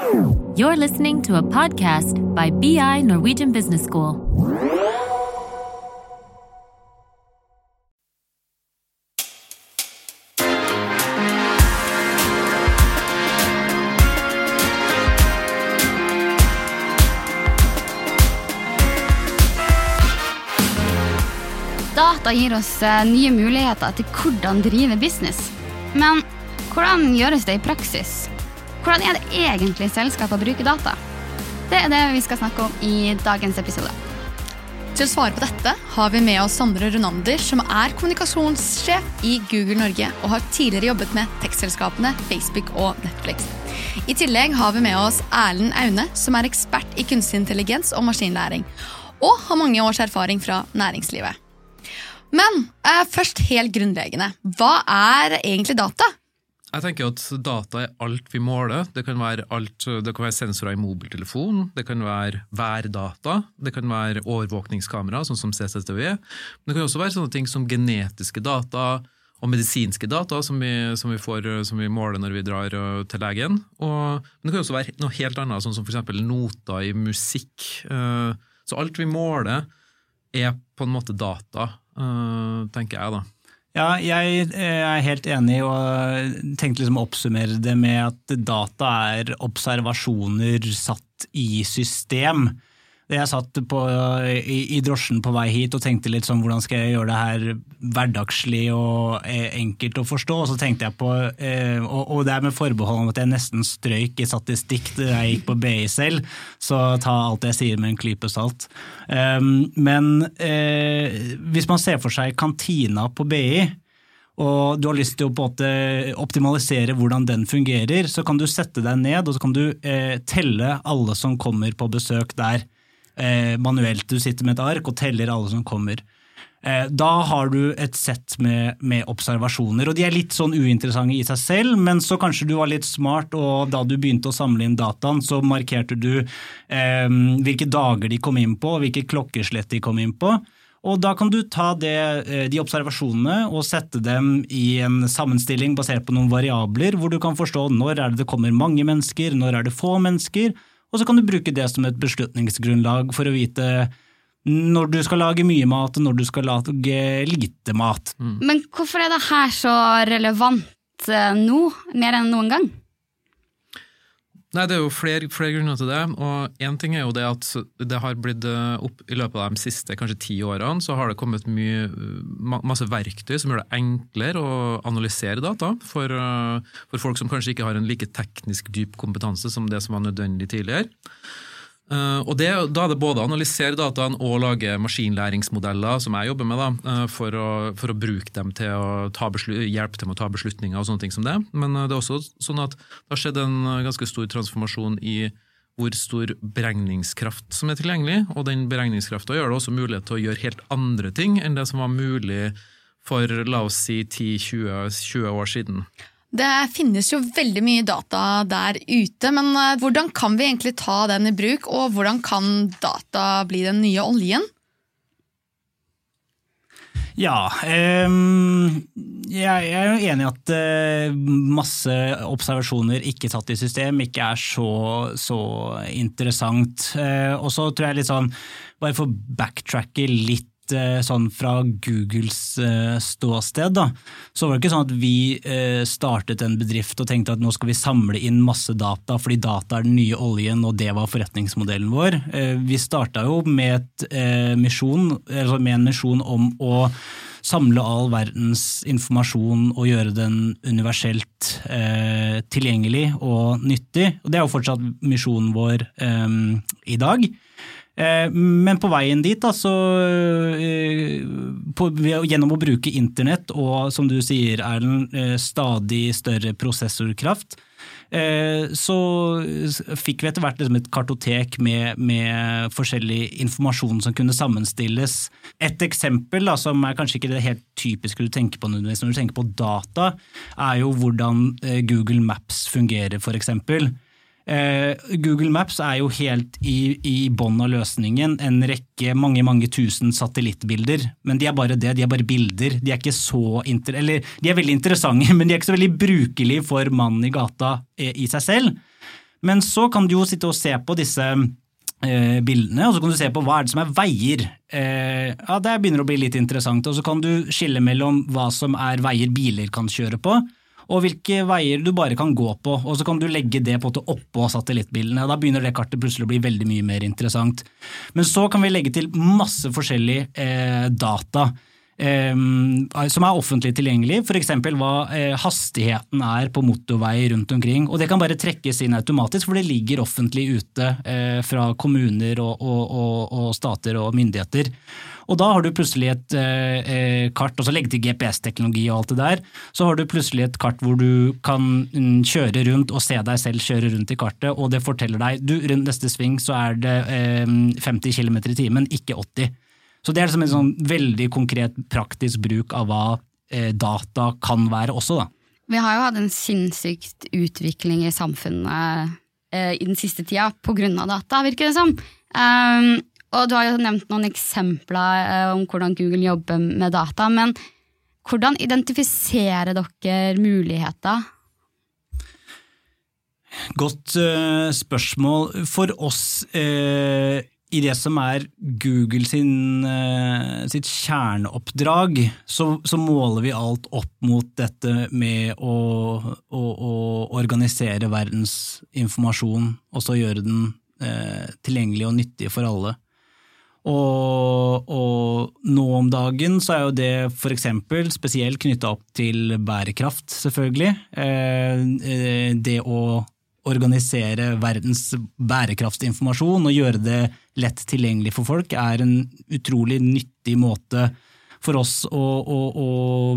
You're listening to a podcast by BI Norwegian Business School. Data gir oss eh, nye muligheter til hvordan drive business. Men hvordan gjøres det i praksis? Hvordan er det egentlig selskapet bruker data? Det er det vi skal snakke om i dagens episode. Til å svare på dette har vi med oss Sondre Runander, som er kommunikasjonssjef i Google Norge og har tidligere jobbet med tekstselskapene Facebook og Netflix. I tillegg har vi med oss Erlend Aune, som er ekspert i kunstig intelligens og maskinlæring, og har mange års erfaring fra næringslivet. Men eh, først helt grunnleggende. Hva er egentlig data? Jeg tenker at Data er alt vi måler. Det kan være, alt, det kan være sensorer i mobiltelefon, det kan være værdata, det kan være overvåkningskamera, sånn som CCTV. Men det kan også være sånne ting som genetiske data og medisinske data som vi, som vi, får, som vi måler når vi drar øh, til legen. Og, men det kan også være noe helt annet, sånn som f.eks. noter i musikk. Øh, så alt vi måler, er på en måte data, øh, tenker jeg da. Ja, jeg er helt enig og tenkte liksom å oppsummere det med at data er observasjoner satt i system. Jeg satt på, i, i, drosjen på vei hit og tenkte litt sånn hvordan skal jeg gjøre det her hverdagslig og enkelt å forstå. Og så tenkte jeg på, og, og det er med forbehold om at jeg nesten strøyk i statistikk da jeg gikk på BI selv, så ta alt jeg sier med en klype salt. Men hvis man ser for seg kantina på BI, og du har lyst til å optimalisere hvordan den fungerer, så kan du sette deg ned og så kan du eh, telle alle som kommer på besøk der eh, manuelt. Du sitter med et ark og teller alle som kommer. Eh, da har du et sett med, med, observasjoner, og de er litt sånn uinteressante i seg selv, men så kanskje du var litt smart, og da du begynte å samle inn dataen, så markerte du eh, hvilke dager de kom inn på, og hvilke klokkeslett de kom inn på. Og da kan du ta det, de observasjonene og sette dem i en sammenstilling basert på noen variabler, hvor du kan forstå når er det det kommer mange mennesker, når er det få mennesker, og så kan du bruke det som et beslutningsgrunnlag for å vite når du skal lage mye mat og når du skal lage lite mat. Mm. Men hvorfor er det her så relevant nå, mer enn noen gang? Nei, Det er jo flere, flere, grunner til det. og Én ting er jo det at det har blitt opp i løpet av de siste kanskje ti årene så har det kommet mye, masse verktøy som gjør det enklere å analysere data for, for folk som kanskje ikke har en like teknisk dyp kompetanse som det som var nødvendig tidligere. Uh, og det, Da er det både å analysere dataen og lage maskinlæringsmodeller, som jeg jobber med, da, uh, for, å, for, å, bruke dem til å hjelpe med å ta beslutninger og sånne ting som det. Men uh, det er også sånn at det har skjedd en ganske stor transformasjon i hvor stor beregningskraft som er tilgjengelig, og den beregningskrafta gjør det også mulighet til å gjøre helt andre ting enn det som var mulig for la oss si 10-20 år siden. Det finnes jo veldig mye data der ute, men eh, hvordan kan vi egentlig ta den i bruk, og hvordan kan data bli den nye oljen? Ja, jeg er jo enig i at eh, masse observasjoner ikke satt i system ikke er så, så interessant. Eh, og så tror jeg litt sånn, bare for å backtracke litt Eh, sånn fra Googles eh, ståsted, da, så var det ikke sånn at vi eh, startet en bedrift og tenkte at nå skal vi samle inn masse data fordi data er den nye oljen og det var forretningsmodellen vår. Vi starta jo med, misjon, med en misjon om å samle all verdens informasjon og gjøre den universelt tilgjengelig og nyttig. Og Det er jo fortsatt misjonen vår i dag. Eh, men på veien dit, da, så, eh, på, gjennom å bruke internett og som du sier, Erlend, eh, stadig større prosessorkraft, så fikk vi etter hvert liksom et kartotek med, med, forskjellig informasjon som kunne sammenstilles. Et eksempel da, som er kanskje ikke det helt typiske du tenker på når du tenker på data, er jo hvordan Google Maps fungerer, f.eks. Eh, Google Maps er jo helt i, i bånn av løsningen. En rekke, mange mange tusen satellittbilder. Men de er bare det, de er bare bilder. De er ikke så inter eller de er veldig interessante, men de er ikke så veldig brukelige for mannen i gata eh, i seg selv. Men så kan du jo sitte og se på disse eh, bildene, og så kan du se på hva er det som er veier. Ja, Det begynner å bli litt interessant. Og så kan du skille mellom hva som er veier biler kan kjøre på, og hvilke veier du bare kan gå på. Og så kan du legge det på oppå satellittbildene. Da begynner det kartet plutselig å bli veldig mye mer interessant. Men så kan vi legge til masse forskjellig eh, data. eh, som er offentlig tilgjengelig, f.eks. hva eh, hastigheten er på motorveier rundt omkring. Og Det kan bare trekkes inn automatisk, for det ligger offentlig ute eh, fra kommuner og, og, og, og stater og myndigheter. Og da har du plutselig et eh, eh kart, og så legge til GPS-teknologi og alt det der, så har du plutselig et kart hvor du kan mm, kjøre rundt og se deg selv kjøre rundt i kartet, og det forteller deg du, rundt neste sving så er det eh, 50 km i timen, ikke 80. Så det er liksom en sånn veldig konkret, praktisk bruk av hva eh, data kan være også, da. Vi har jo hatt en sinnssykt utvikling i samfunnet eh, i den siste tida på grunn av data, virker det som. Um, og du har jo nevnt noen eksempler eh, om hvordan Google jobber med data, men hvordan identifiserer dere muligheter? Godt uh, spørsmål. For oss uh, i det som er Google sin, uh, sitt kjerneoppdrag, så, så, måler vi alt opp mot dette med å, å, å organisere verdens informasjon, og så gjøre den tilgjengelig og nyttig for alle. Og, og, nå om dagen så er jo det f.eks. spesielt knytta opp til bærekraft, selvfølgelig. Eh, eh, det å organisere verdens bærekraftsinformasjon og gjøre det lett tilgjengelig for folk er en utrolig nyttig måte for oss å, å, å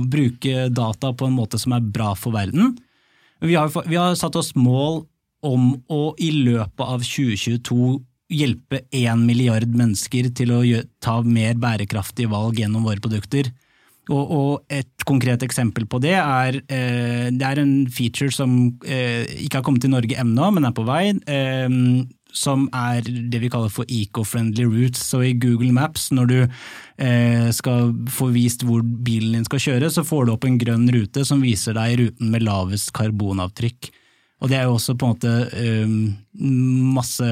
bruke data på en måte som er bra for verden. Vi har, vi har satt oss mål om å i løpet av 2022 hjelpe én milliard mennesker til å ta mer bærekraftige valg gjennom våre produkter. Og, og, et konkret eksempel på det er eh, det er en feature som eh, ikke har kommet til Norge ennå, men er på vei. Eh, som er det vi kaller for eco-friendly routes. Så i Google Maps, når du eh, skal få vist hvor bilen din skal kjøre, så får du opp en grønn rute som viser deg ruten med lavest karbonavtrykk. Og det er jo også på en måte eh, masse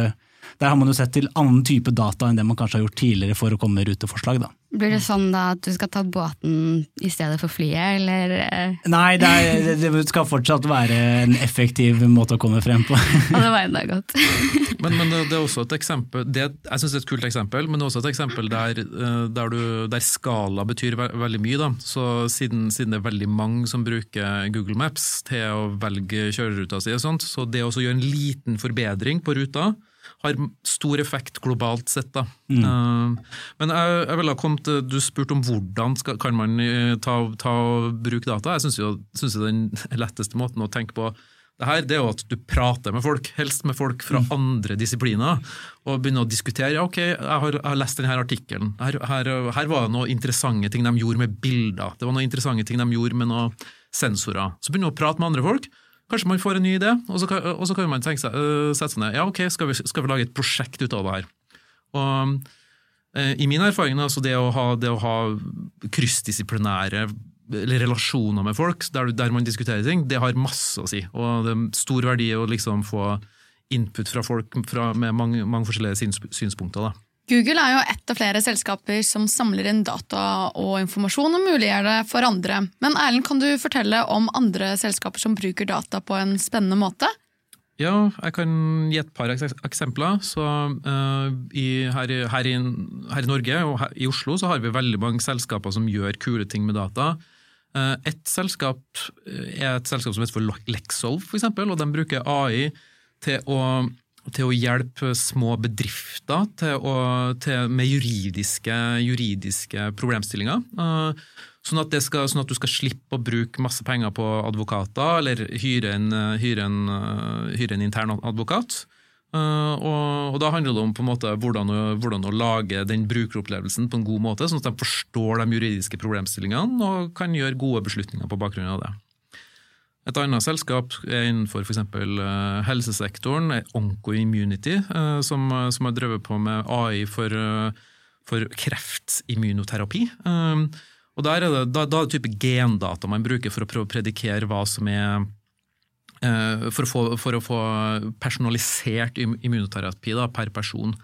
der har man jo sett til annen type data enn det man kanskje har gjort tidligere for å komme med ruteforslag. da. Blir det sånn da at du skal ta båten i stedet for flyet, eller? Eh? Nei, det, er, det skal fortsatt være en effektiv måte å komme frem på. Ja, det var enda godt. men, men, det er også et eksempel, det, jeg synes det er et kult eksempel, men det er også et eksempel der, eh, der, du, der skala betyr ve veldig mye. Da. Så siden, siden, det er veldig mange som bruker Google Maps til å velge kjøreruta si, og sånt, så det å gjøre en liten forbedring på ruta, har stor effekt globalt sett. Da. Mm. Uh, men jeg, jeg ville ha kommet, Du spurte om hvordan skal, kan man eh, ta, ta bruke data. Jeg syns den letteste måten å tenke på det her, det er jo at du prater med folk, helst med folk fra mm. andre disipliner, og begynner å diskutere. ja ok, Jeg har, jeg har lest denne artikkelen. Her, her, her, var det noen interessante ting de gjorde med bilder. Det var noen interessante ting de gjorde med noen sensorer. Så begynner du å prate med andre folk. Kanskje man får en ny idé, og så kan, og så kan man tenke seg, uh, sette seg ned. Ja, ok, skal vi, skal vi, lage et prosjekt ut av det her? Og uh, I min erfaring altså det å ha, det å ha kryssdisiplinære relasjoner med folk, der, der, man diskuterer ting, det har masse å si. Og det er stor verdi å liksom få input fra folk fra, med mange, mange forskjellige syns, synspunkter. da. Google er jo ett av flere selskaper som samler inn data og informasjon og muliggjør det for andre. Men Erlend, kan du fortelle om andre selskaper som bruker data på en spennende måte? Ja, jeg kan gi et par eksempler. Så, uh, i, her, her, i, her, i, Norge og her, i Oslo så har vi veldig mange selskaper som gjør kule ting med data. Uh, et selskap er et selskap som heter for Lexolve, for eksempel, og de bruker AI til å til å hjelpe små bedrifter til å, til, med juridiske, juridiske problemstillinger. Uh, sånn, at skal, sånn, at du skal slippe å bruke masse penger på advokater, eller hyre en, hyre en, uh, hyre en intern advokat. Uh, og, og, Da handler det om måte hvordan å, hvordan å, lage den brukeropplevelsen på en god måte, sånn at de forstår de juridiske problemstillingene og kan gjøre gode beslutninger på bakgrunn av det. Et annet selskap er innenfor f.eks. Uh, helsesektoren, OncoImmunity, uh, som, som, har drevet på med AI for, for kreftimmunoterapi. Og der er det, da, da er det type gendata man bruker for å prøve å predikere hva som er eh, for, å få, for å få personalisert immunoterapi da, per person.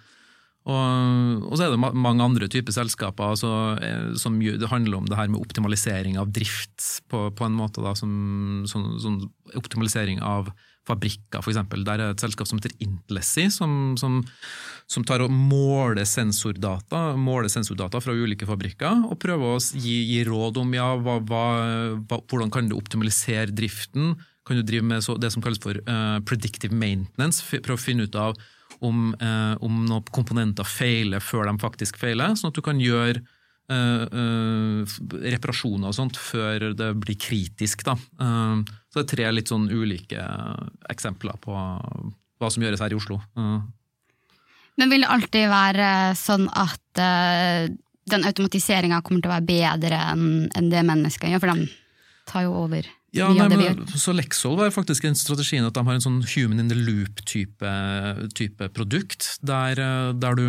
Og, og så er det mange andre typer selskaper altså, eh, som det handler om det her med optimalisering av drift på, på en måte. Da, som, som, som optimalisering av fabrikker, f.eks. Der er et selskap som heter Intlessy, som, som, som tar og måler sensordata, måler sensordata fra ulike fabrikker, og prøver å gi, gi råd om ja, hva, hva, hvordan kan du optimalisere driften. Kan du drive med så, det som kalles for uh, predictive maintenance, prøve å finne ut av om, eh, om noen komponenter feiler før de faktisk feiler, sånn at du kan gjøre eh, eh, reparasjoner og sånt før det blir kritisk. Da. Eh, så det er tre litt sånn ulike eksempler på hva som gjøres her i Oslo. Men vil det alltid være sånn at den automatiseringa kommer til å være bedre enn det mennesket gjør, for de tar jo over Ja, nei, men, så Lexol var faktisk en strategien at de har en sånn human in the loop-type type produkt, der, eh, der du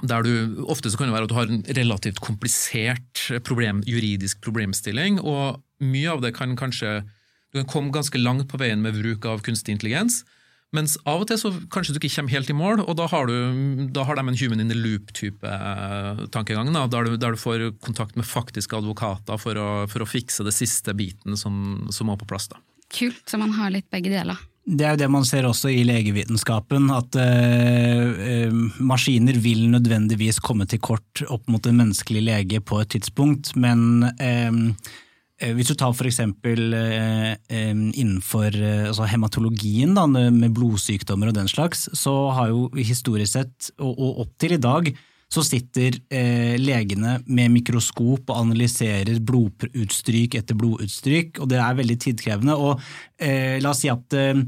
der du, Ofte så kan det være at du har en relativt komplisert problem, juridisk problemstilling, og mye av det kan kanskje Du kan komme ganske langt på veien med bruk av kunstig intelligens, mens av og til så kanskje du ikke kommer helt i mål, og da har, du, da har de en human in the loop-type eh, tankegang, da, der, du, der du får kontakt med faktiske advokater for å, for å fikse det siste biten som, som må på plass. da. Kult, så man har litt begge deler. Det er jo det man ser også i legevitenskapen, at eh, eh, maskiner vil nødvendigvis komme til kort opp mot en menneskelig lege på et tidspunkt, men eh, hvis du tar eksempel eh, eh, innenfor eh, altså hematologien da, med blodsykdommer og den slags, så har jo historisk sett, og, opp til i dag, så sitter eh, legene med mikroskop og analyserer blodutstryk etter blodutstryk, og det er veldig tidkrevende. Og eh, la oss si at eh,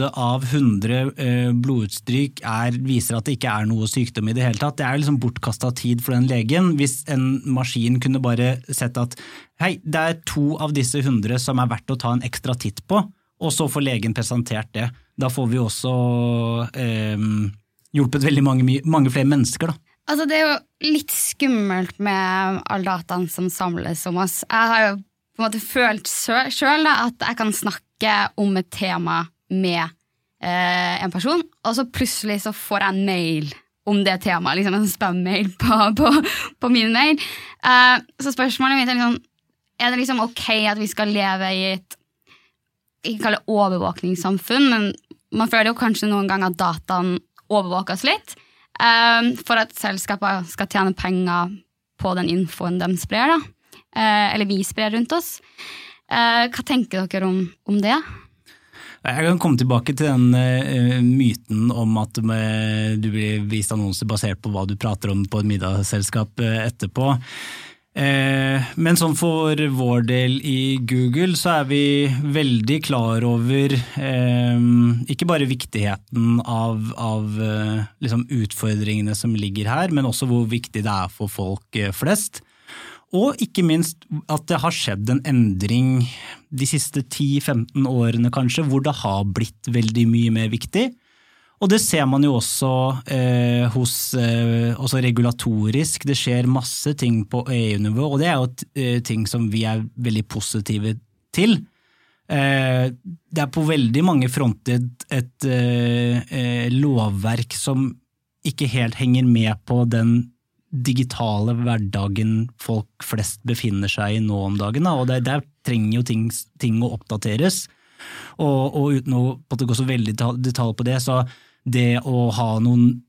eh, 98 av 100 eh, blodutstryk er, viser at det ikke er noe sykdom i det hele tatt. Det er liksom bortkasta tid for den legen hvis en maskin kunne bare sett at hei, det er to av disse 100 som er verdt å ta en ekstra titt på, og så får legen presentert det. Da får vi også eh, hjulpet veldig mange, mange flere mennesker, da. Altså, det er jo litt skummelt med all dataen som samles om oss. Jeg har jo på en måte følt sjøl at jeg kan snakke om et tema med eh, en person, og så plutselig så får jeg en mail om det temaet, liksom en spam-mail på, på, på min mail. Eh, så spørsmålet mitt er liksom, er det liksom ok at vi skal leve i et ikke kalle det overvåkningssamfunn, men man føler jo kanskje noen ganger at dataen overvåker oss litt. eh, for at selskaper skal tjene penger på den infoen de sprer, da. Eh, eller vi sprer rundt oss. Eh, hva tenker dere om, om det? Jeg kan komme tilbake til den uh, myten om at du blir vist annonser basert på hva du prater om på et middagsselskap uh, etterpå. Uh, men sånn for vår del i Google så er vi veldig klar over ikke bare viktigheten av, av liksom utfordringene som ligger her, men også hvor viktig det er for folk flest. Og ikke minst at det har skjedd en endring de siste 10-15 årene kanskje, hvor det har blitt veldig mye mer viktig. Og det ser man jo også eh, hos eh, også regulatorisk. Det skjer masse ting på EU-nivå, og det er jo eh, ting som vi er veldig positive til. Eh, det er på veldig mange fronter et, eh, eh, lovverk som ikke helt henger med på den digitale hverdagen folk flest befinner seg i nå om dagen. Da. Og der, der trenger jo ting, ting å oppdateres. Og, og uten å gå så veldig detalj på det, så det å ha noen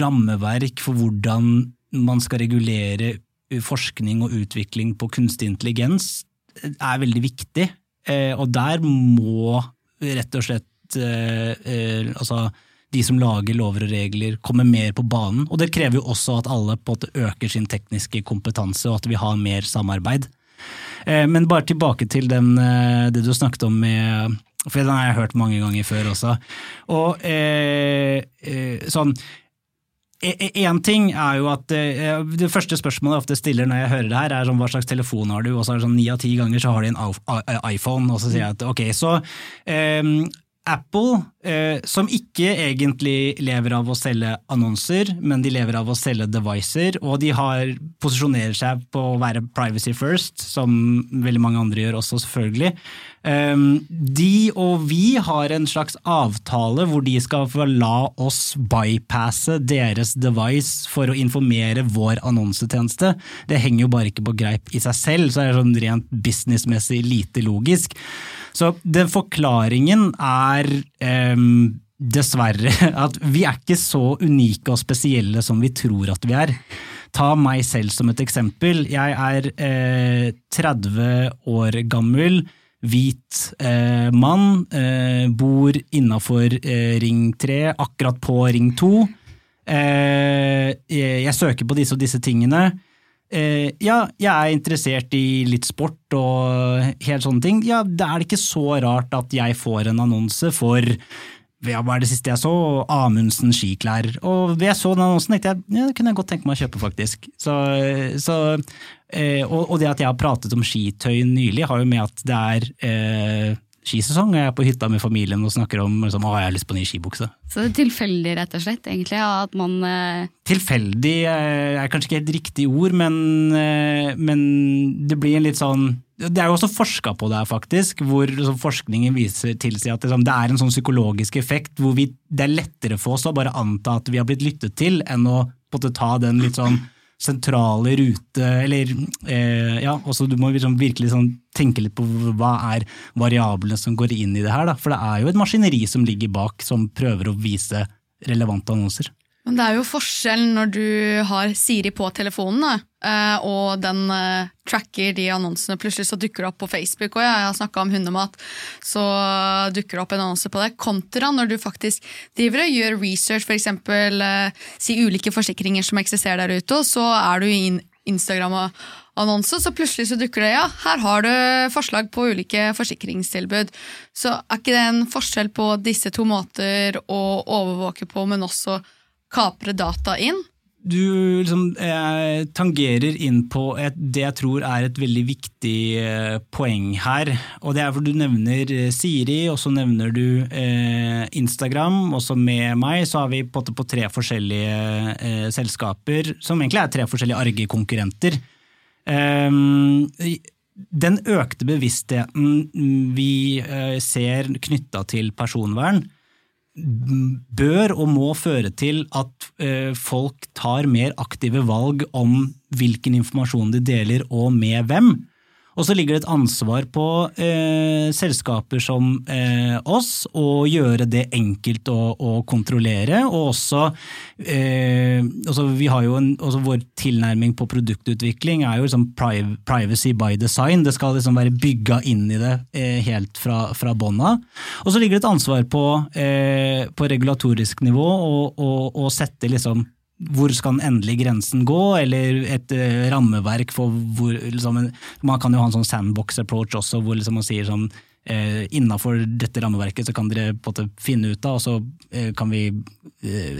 rammeverk for hvordan man skal regulere forskning og utvikling på kunstig intelligens, er veldig viktig. Eh, og der må rett og slett altså de som lager lover og regler, kommer mer på banen. Og det krever jo også at alle på en måte øker sin tekniske kompetanse, og at vi har mer samarbeid. Eh, Men bare tilbake til den, eh, det du snakket om med For den har jeg hørt mange ganger før også. Og eh, eh, sånn Én ting er jo at Det første spørsmålet jeg ofte stiller når jeg hører det her, er sånn, hva slags telefon har du? Og så er det sånn ni av ti ganger så har de en iPhone, og så sier jeg at ok, så eh, Apple, eh, som ikke egentlig lever av å selge annonser, men de lever av å selge devices, og de har, posisjonerer seg på å være privacy first, som veldig mange andre gjør også, selvfølgelig. Eh, de og vi har en slags avtale hvor de skal få la oss bypasse deres device for å informere vår annonsetjeneste. Det henger jo bare ikke på greip i seg selv, så er det sånn rent businessmessig lite logisk. Så den forklaringen er eh, dessverre at vi er ikke så unike og spesielle som vi tror at vi er. Ta meg selv som et eksempel. Jeg er eh, 30 år gammel, hvit eh, mann, eh, bor innafor eh, Ring 3, akkurat på Ring 2. Eh, jeg søker på disse og disse tingene. Eh, ja, jeg er interessert i litt sport og helt sånne ting. Ja, det er ikke så rart at jeg får en annonse for ja, hva er det siste jeg så? Amundsen skiklær. Og da jeg så den annonsen, tenkte jeg ja, det kunne jeg godt tenke meg å kjøpe, faktisk. Så, så, eh, og, det at jeg har pratet om skitøy nylig, har jo med at det er eh, skisesong, og jeg er på hytta med familien og snakker om liksom, å, jeg har lyst på ny skibukse. Så det er tilfeldig, rett og slett? egentlig, at man eh... Tilfeldig er kanskje ikke helt riktig ord, men, eh, men, det blir en litt sånn Det er jo også forska på det her, faktisk, hvor forskningen viser tilsier at liksom, det er en sånn psykologisk effekt hvor vi, det er lettere for oss å bare anta at vi har blitt lyttet til, enn å måtte ta den litt sånn sentrale rute Eller eh, ja, også du må liksom virkelig sånn tenke litt på hva er variablene som går inn i det her. Da. For det er jo et maskineri som ligger bak, som prøver å vise relevante annonser. Men det er jo forskjell når du har Siri på telefonen, da, eh, og den eh, tracker de annonsene. Plutselig så dukker det opp på Facebook, og jeg har snakka om hundemat, så dukker det opp en annonse på det. Kontra når du faktisk driver og gjør research, f.eks. Eh, si ulike forsikringer som eksisterer der ute, og så er du i Instagram-annonse, så plutselig så dukker det ja, her har du forslag på ulike forsikringstilbud. Så er ikke det en forskjell på disse to måter å overvåke på, men også kapre data inn? Du liksom, eh, tangerer inn på et, det jeg tror er et veldig viktig eh, poeng her. og Det er hvor du nevner eh, Siri, og så nevner du eh, Instagram. Også med meg så har vi på, på tre forskjellige eh, selskaper, som egentlig er tre forskjellige arge konkurrenter. Ehm, den økte bevisstheten vi eh, ser knytta til personvern, bør og må føre til at eh, folk tar mer aktive valg om hvilken informasjon de deler og med hvem. Og så ligger det et ansvar på eh, selskaper som eh, oss å gjøre det enkelt å, å kontrollere. Og også, eh, også jo en, også Vår tilnærming på produktutvikling er jo liksom privacy by design. Det skal liksom være bygga inn i det eh, helt fra, fra bånn. Og så ligger det et ansvar på, eh, på regulatorisk nivå å sette liksom hvor skal den endelige grensen gå, eller et uh, rammeverk for hvor liksom, Man kan jo ha en sånn sandbox approach også, hvor liksom man sier sånn uh, Innafor dette rammeverket så kan dere på en måte finne ut av, og så uh, kan vi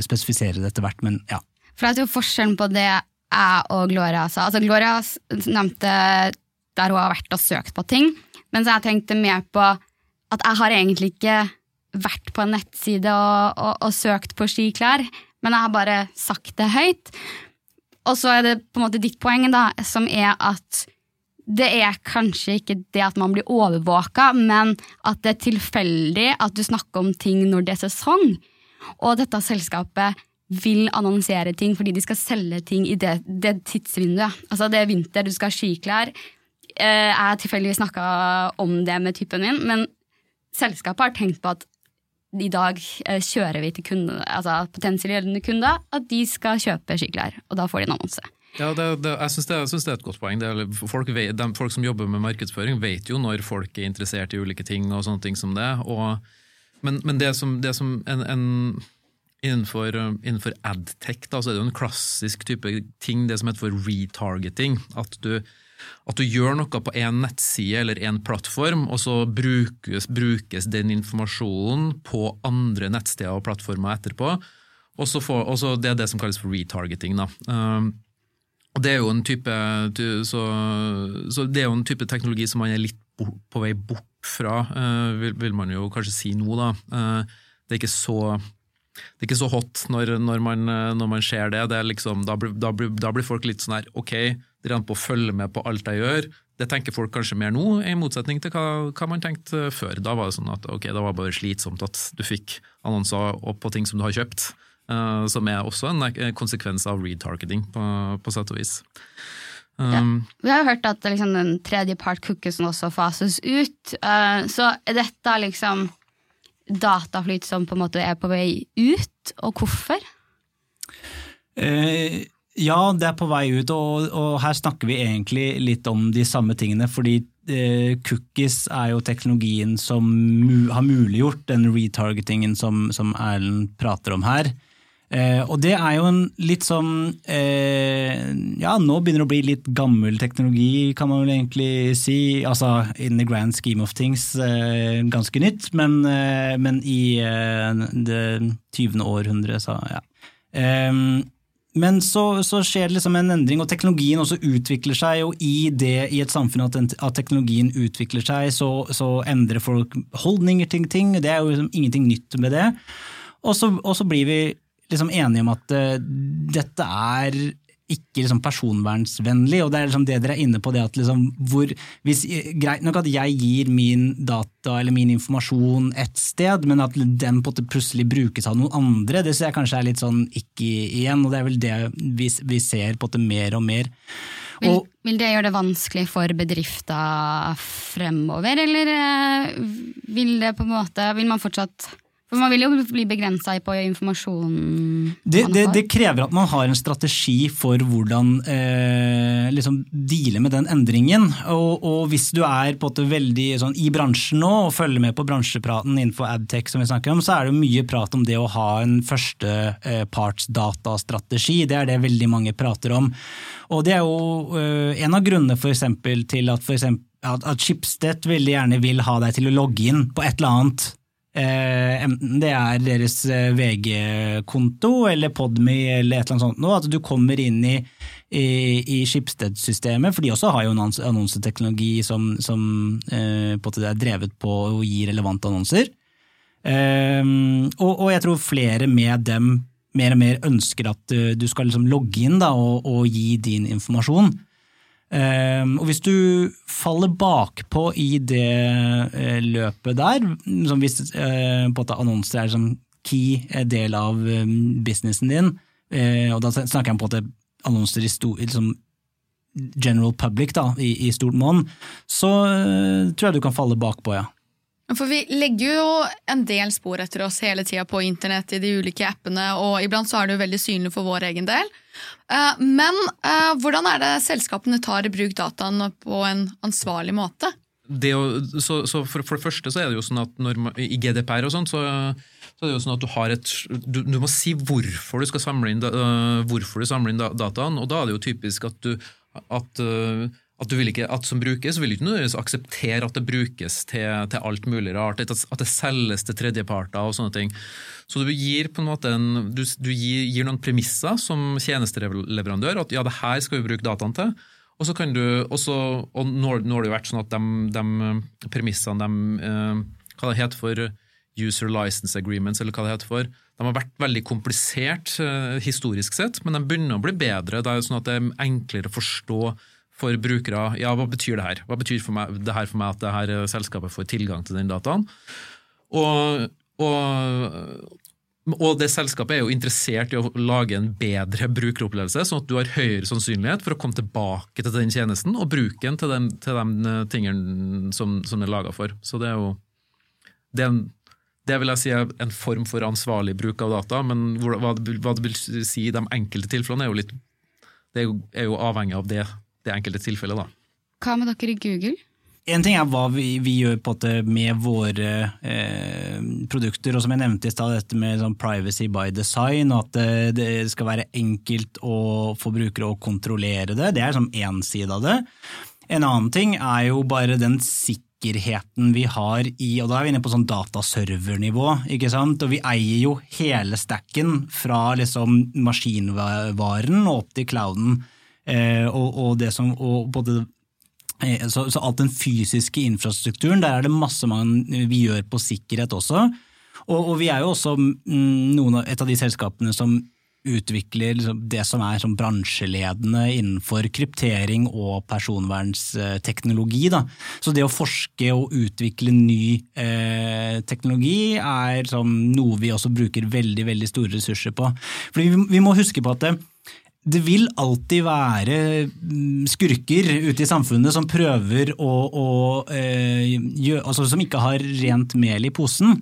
spesifisere det etter hvert, men ja. For det er jo forskjellen på det jeg og Gloria sa altså Gloria nevnte der hun har vært og søkt på ting, mens jeg tenkte mer på at jeg har egentlig ikke vært på en nettside og, og, og søkt på skiklær men jeg har bare sagt det høyt. Og så er det på en måte ditt poeng, da, som er at det er kanskje ikke det at man blir overvåka, men at det er tilfeldig at du snakker om ting når det er sesong. Og dette selskapet vil annonsere ting fordi de skal selge ting i det, det tidsvinduet. Altså det er vinter, du skal ha skiklær. Eh, jeg har tilfeldigvis snakka om det med typen min, men selskapet har tenkt på at i dag eh, kjører vi til kunde, altså potensielle kunder at de skal kjøpe skiklær, og da får de en annonse. Ja, det, det, jeg syns det, det, er et godt poeng. Folk, de, folk, som jobber med markedsføring, vet jo når folk er interessert i ulike ting. og sånne ting som det. Og, men, men, det som, som en, en, innenfor, innenfor adtech da, så er det jo en klassisk type ting, det som heter for retargeting. At du, at du gjør noe på én nettside eller én plattform, og så brukes, brukes, den informasjonen på andre nettsteder og plattformer etterpå. Og så Det er det som kalles for retargeting. Da. Um, det er jo en type så, så, det er jo en type teknologi som man er litt på vei bort fra, eh, vil, man jo kanskje si nå. da. Eh, det er ikke så det er ikke så hot når, når, man, eh, når man, ser det. det liksom, da, blir, da, blir, da, blir, folk litt sånn her Ok, dere er på å følge med på alt jeg gjør. Det tenker folk kanskje mer nå, i motsetning til hva, hva man tenkte før. Da var det sånn at ok, det var bare slitsomt at du fikk annonser opp på ting som du har kjøpt. Uh, som er også en konsekvens av retargeting, på, på sett og vis. Um, ja. Vi har jo hørt at liksom, den tredje part cookisen også fases ut. Uh, så er dette liksom dataflyt som på en måte er på vei ut, og hvorfor? Uh, ja, det er på vei ut, og, og, her snakker vi egentlig litt om de samme tingene. Fordi eh, cookies er jo teknologien som mu har muliggjort den retargetingen som, som Erlend prater om her. Eh, og det er jo en litt sånn eh, Ja, nå begynner det å bli litt gammel teknologi, kan man vel egentlig si. Altså in the grand scheme of things eh, ganske nytt, men, eh, men i eh, det 20. århundre, så ja. Men så, så, skjer det liksom en endring, og teknologien også utvikler seg. Og i det, i et samfunn at, at teknologien utvikler seg, så, så, endrer folk holdninger til ting. Det er jo liksom ingenting nytt med det. Og så, og så blir vi liksom enige om at uh, dette er ikke liksom personvernsvennlig, og det er liksom det dere er inne på. det at liksom hvor, hvis, Greit nok at jeg gir min data eller min informasjon et sted, men at den på plutselig brukes av noen andre, det ser jeg kanskje er litt sånn ikke igjen. og Det er vel det vi, vi ser på det mer og mer. Vil, vil, det gjøre det vanskelig for bedrifter fremover, eller eh, vil det på en måte Vil man fortsatt for Man vil jo bli begrensa på informasjonen det, det, det, krever at man har en strategi for hvordan eh, liksom deale med den endringen. Og, og hvis du er på en veldig sånn, i bransjen nå og følger med på bransjepraten innenfor Adtech, som vi snakker om, så er det mye prat om det å ha en førstepartsdatastrategi. Eh, det er det veldig mange prater om. Og det er jo eh, en av grunnene for til at, for eksempel, at, at Schibsted veldig gjerne vil ha deg til å logge inn på et eller annet Eh, enten det er deres eh, VG-konto eller Podme eller et eller annet sånt at du kommer inn i, i, i Schibsted-systemet, for de også har jo en annonseteknologi som, som eh, på er drevet på å gi relevante annonser. Eh, og, og, jeg tror flere med dem mer og mer ønsker at du, du skal liksom logge inn da, og, og gi din informasjon. Um, og hvis du faller bakpå i det uh, løpet der, hvis at annonser er som key eh, del av um, businessen din, og da snakker jeg om på at annonser i stor, liksom general public da, i, i stort monn, så tror jeg du kan falle bakpå, ja. For vi legger jo en del spor etter oss hele tida på internett i de ulike appene, og iblant så er det jo veldig synlig for vår egen del. Eh, men eh, hvordan er det selskapene tar i bruk dataen på en ansvarlig måte? Det, så, så for, for, det første så er det jo sånn at man, i GDPR og sånt, så, så, er det jo sånn at du har et du, du, må si hvorfor du skal samle inn, da, hvorfor du samler inn dataen, og da er det jo typisk at du at, at ikke, at som bruker, så vil du ikke nødvendigvis akseptere at det brukes til, til alt mulig rart, at, det selges til tredjeparter og sånne ting. Så du gir på en måte en, du, du gir, gir, noen premisser som tjenesteleverandør, at ja, det her skal vi bruke dataen til. Og så kan du, også, og nå, nå har det jo vært sånn at de, de premissene, de, eh, hva det heter for user license agreements, eller hva det heter for, de har vært veldig komplisert eh, historisk sett, men de begynner å bli bedre. Det er jo sånn at det er enklere å forstå for brukere. Ja, hva betyr det her? Hva betyr meg, det her for meg at det her selskapet får tilgang til den dataen? Og, og, og, det selskapet er jo interessert i å lage en bedre brukeropplevelse, sånn at du har høyere sannsynlighet for å komme tilbake til den tjenesten og bruke den til, den, til de tingene som, som er laga for. Så det er jo det, det vil jeg si er en form for ansvarlig bruk av data, men hva det vil si i de enkelte tilfellene, er jo litt det er jo, er jo avhengig av det det enkelte tilfellet. da. Hva med dere i Google? En ting er hva vi, vi gjør på det med våre eh, produkter, og som jeg nevnte i stad, dette med sånn privacy by design, og at det, det, skal være enkelt å få brukere å kontrollere det. Det er som én side av det. En annen ting er jo bare den sikkerheten vi har i Og da er vi inne på sånn dataservernivå, ikke sant. Og vi eier jo hele stacken fra liksom maskinvaren og opp til clouden. Eh, og, og, det som, og både Eh, så, så, alt den fysiske infrastrukturen, der er det masse man, vi gjør på sikkerhet også. Og, og vi er jo også mm, av, et av de selskapene som utvikler liksom, det som er som bransjeledende innenfor kryptering og personvernsteknologi. Da. Så det å forske og utvikle ny eh, teknologi er som, noe vi også bruker veldig veldig store ressurser på. Fordi vi, vi må huske på at det, det vil alltid være mm, skurker ute i samfunnet som prøver å, å eh, gjøre, altså som ikke har rent mel i posen.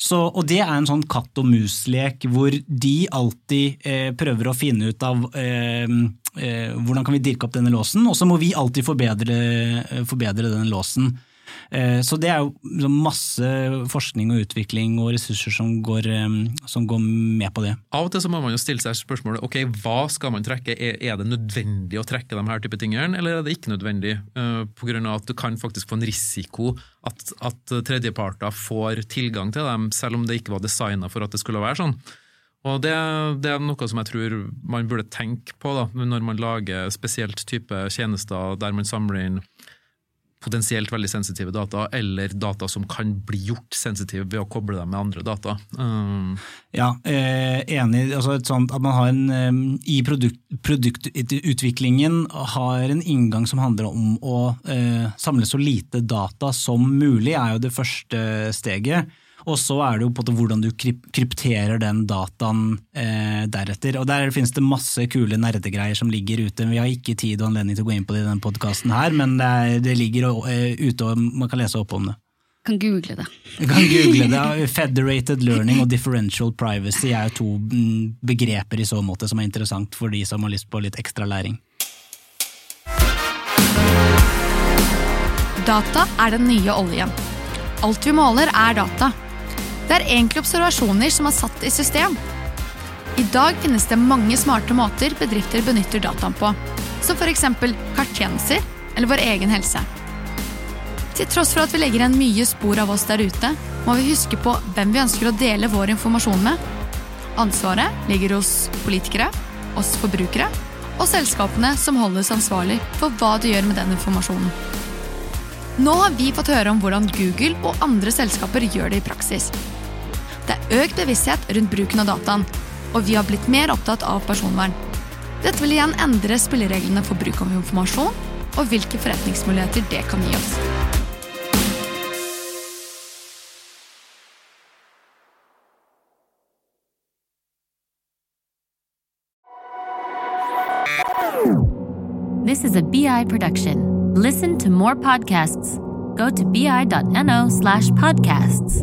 Så, og det er en sånn katt og mus-lek hvor de alltid eh, prøver å finne ut av eh, eh, hvordan kan vi dirke opp denne låsen, og så må vi alltid forbedre, forbedre denne låsen. Eh, så det er jo masse forskning og utvikling og ressurser som går, som går, med på det. Av og til så må man jo stille seg spørsmålet ok, hva skal man trekke, er det nødvendig å trekke de her type tingene, eller er det ikke nødvendig? Pga. grunn av at du kan faktisk få en risiko at, at tredjeparter får tilgang til dem, selv om det ikke var designa for at det skulle være sånn. Og det, det, er noe som jeg tror man burde tenke på da, når man lager spesielt type tjenester der man samler inn potensielt veldig sensitive data, eller data som kan bli gjort sensitive ved å koble dem med andre data. Um. Ja, eh, enig. Altså sånt, at man har en, I produkt, produktutviklingen har en inngang som handler om å eh, samle så lite data som mulig, er jo det første steget. Og så er det jo på hvordan du krypterer den dataen eh, deretter. Og Der finnes det masse kule nerdegreier som ligger ute. Vi har ikke tid og anledning til å gå inn på det i denne podkasten her, men det, er, det ligger uh, ute og man kan lese opp om det. Kan google det. kan google det. Federated learning og differential privacy er to mm, begreper i så måte som er interessant for de som har lyst på litt ekstra læring. Data er den nye oljen. Alt vi måler, er data. Det er egentlig observasjoner som er satt i system. I dag finnes det mange smarte måter bedrifter benytter dataen på, som f.eks. karttjenester eller vår egen helse. Til tross for at vi legger igjen mye spor av oss der ute, må vi huske på hvem vi ønsker å dele vår informasjon med. Ansvaret ligger hos politikere, oss forbrukere og selskapene som holdes ansvarlig for hva de gjør med den informasjonen. Nå har vi fått høre om hvordan Google og andre selskaper gjør det i praksis. Det er økt bevissthet rundt bruken av dataen, og vi har blitt mer opptatt av personvern. Dette vil igjen endre spillereglene for bruk av informasjon, og hvilke forretningsmuligheter det kan gi oss. This is a BI production. Listen to more podcasts. Go to bi.no slash podcasts.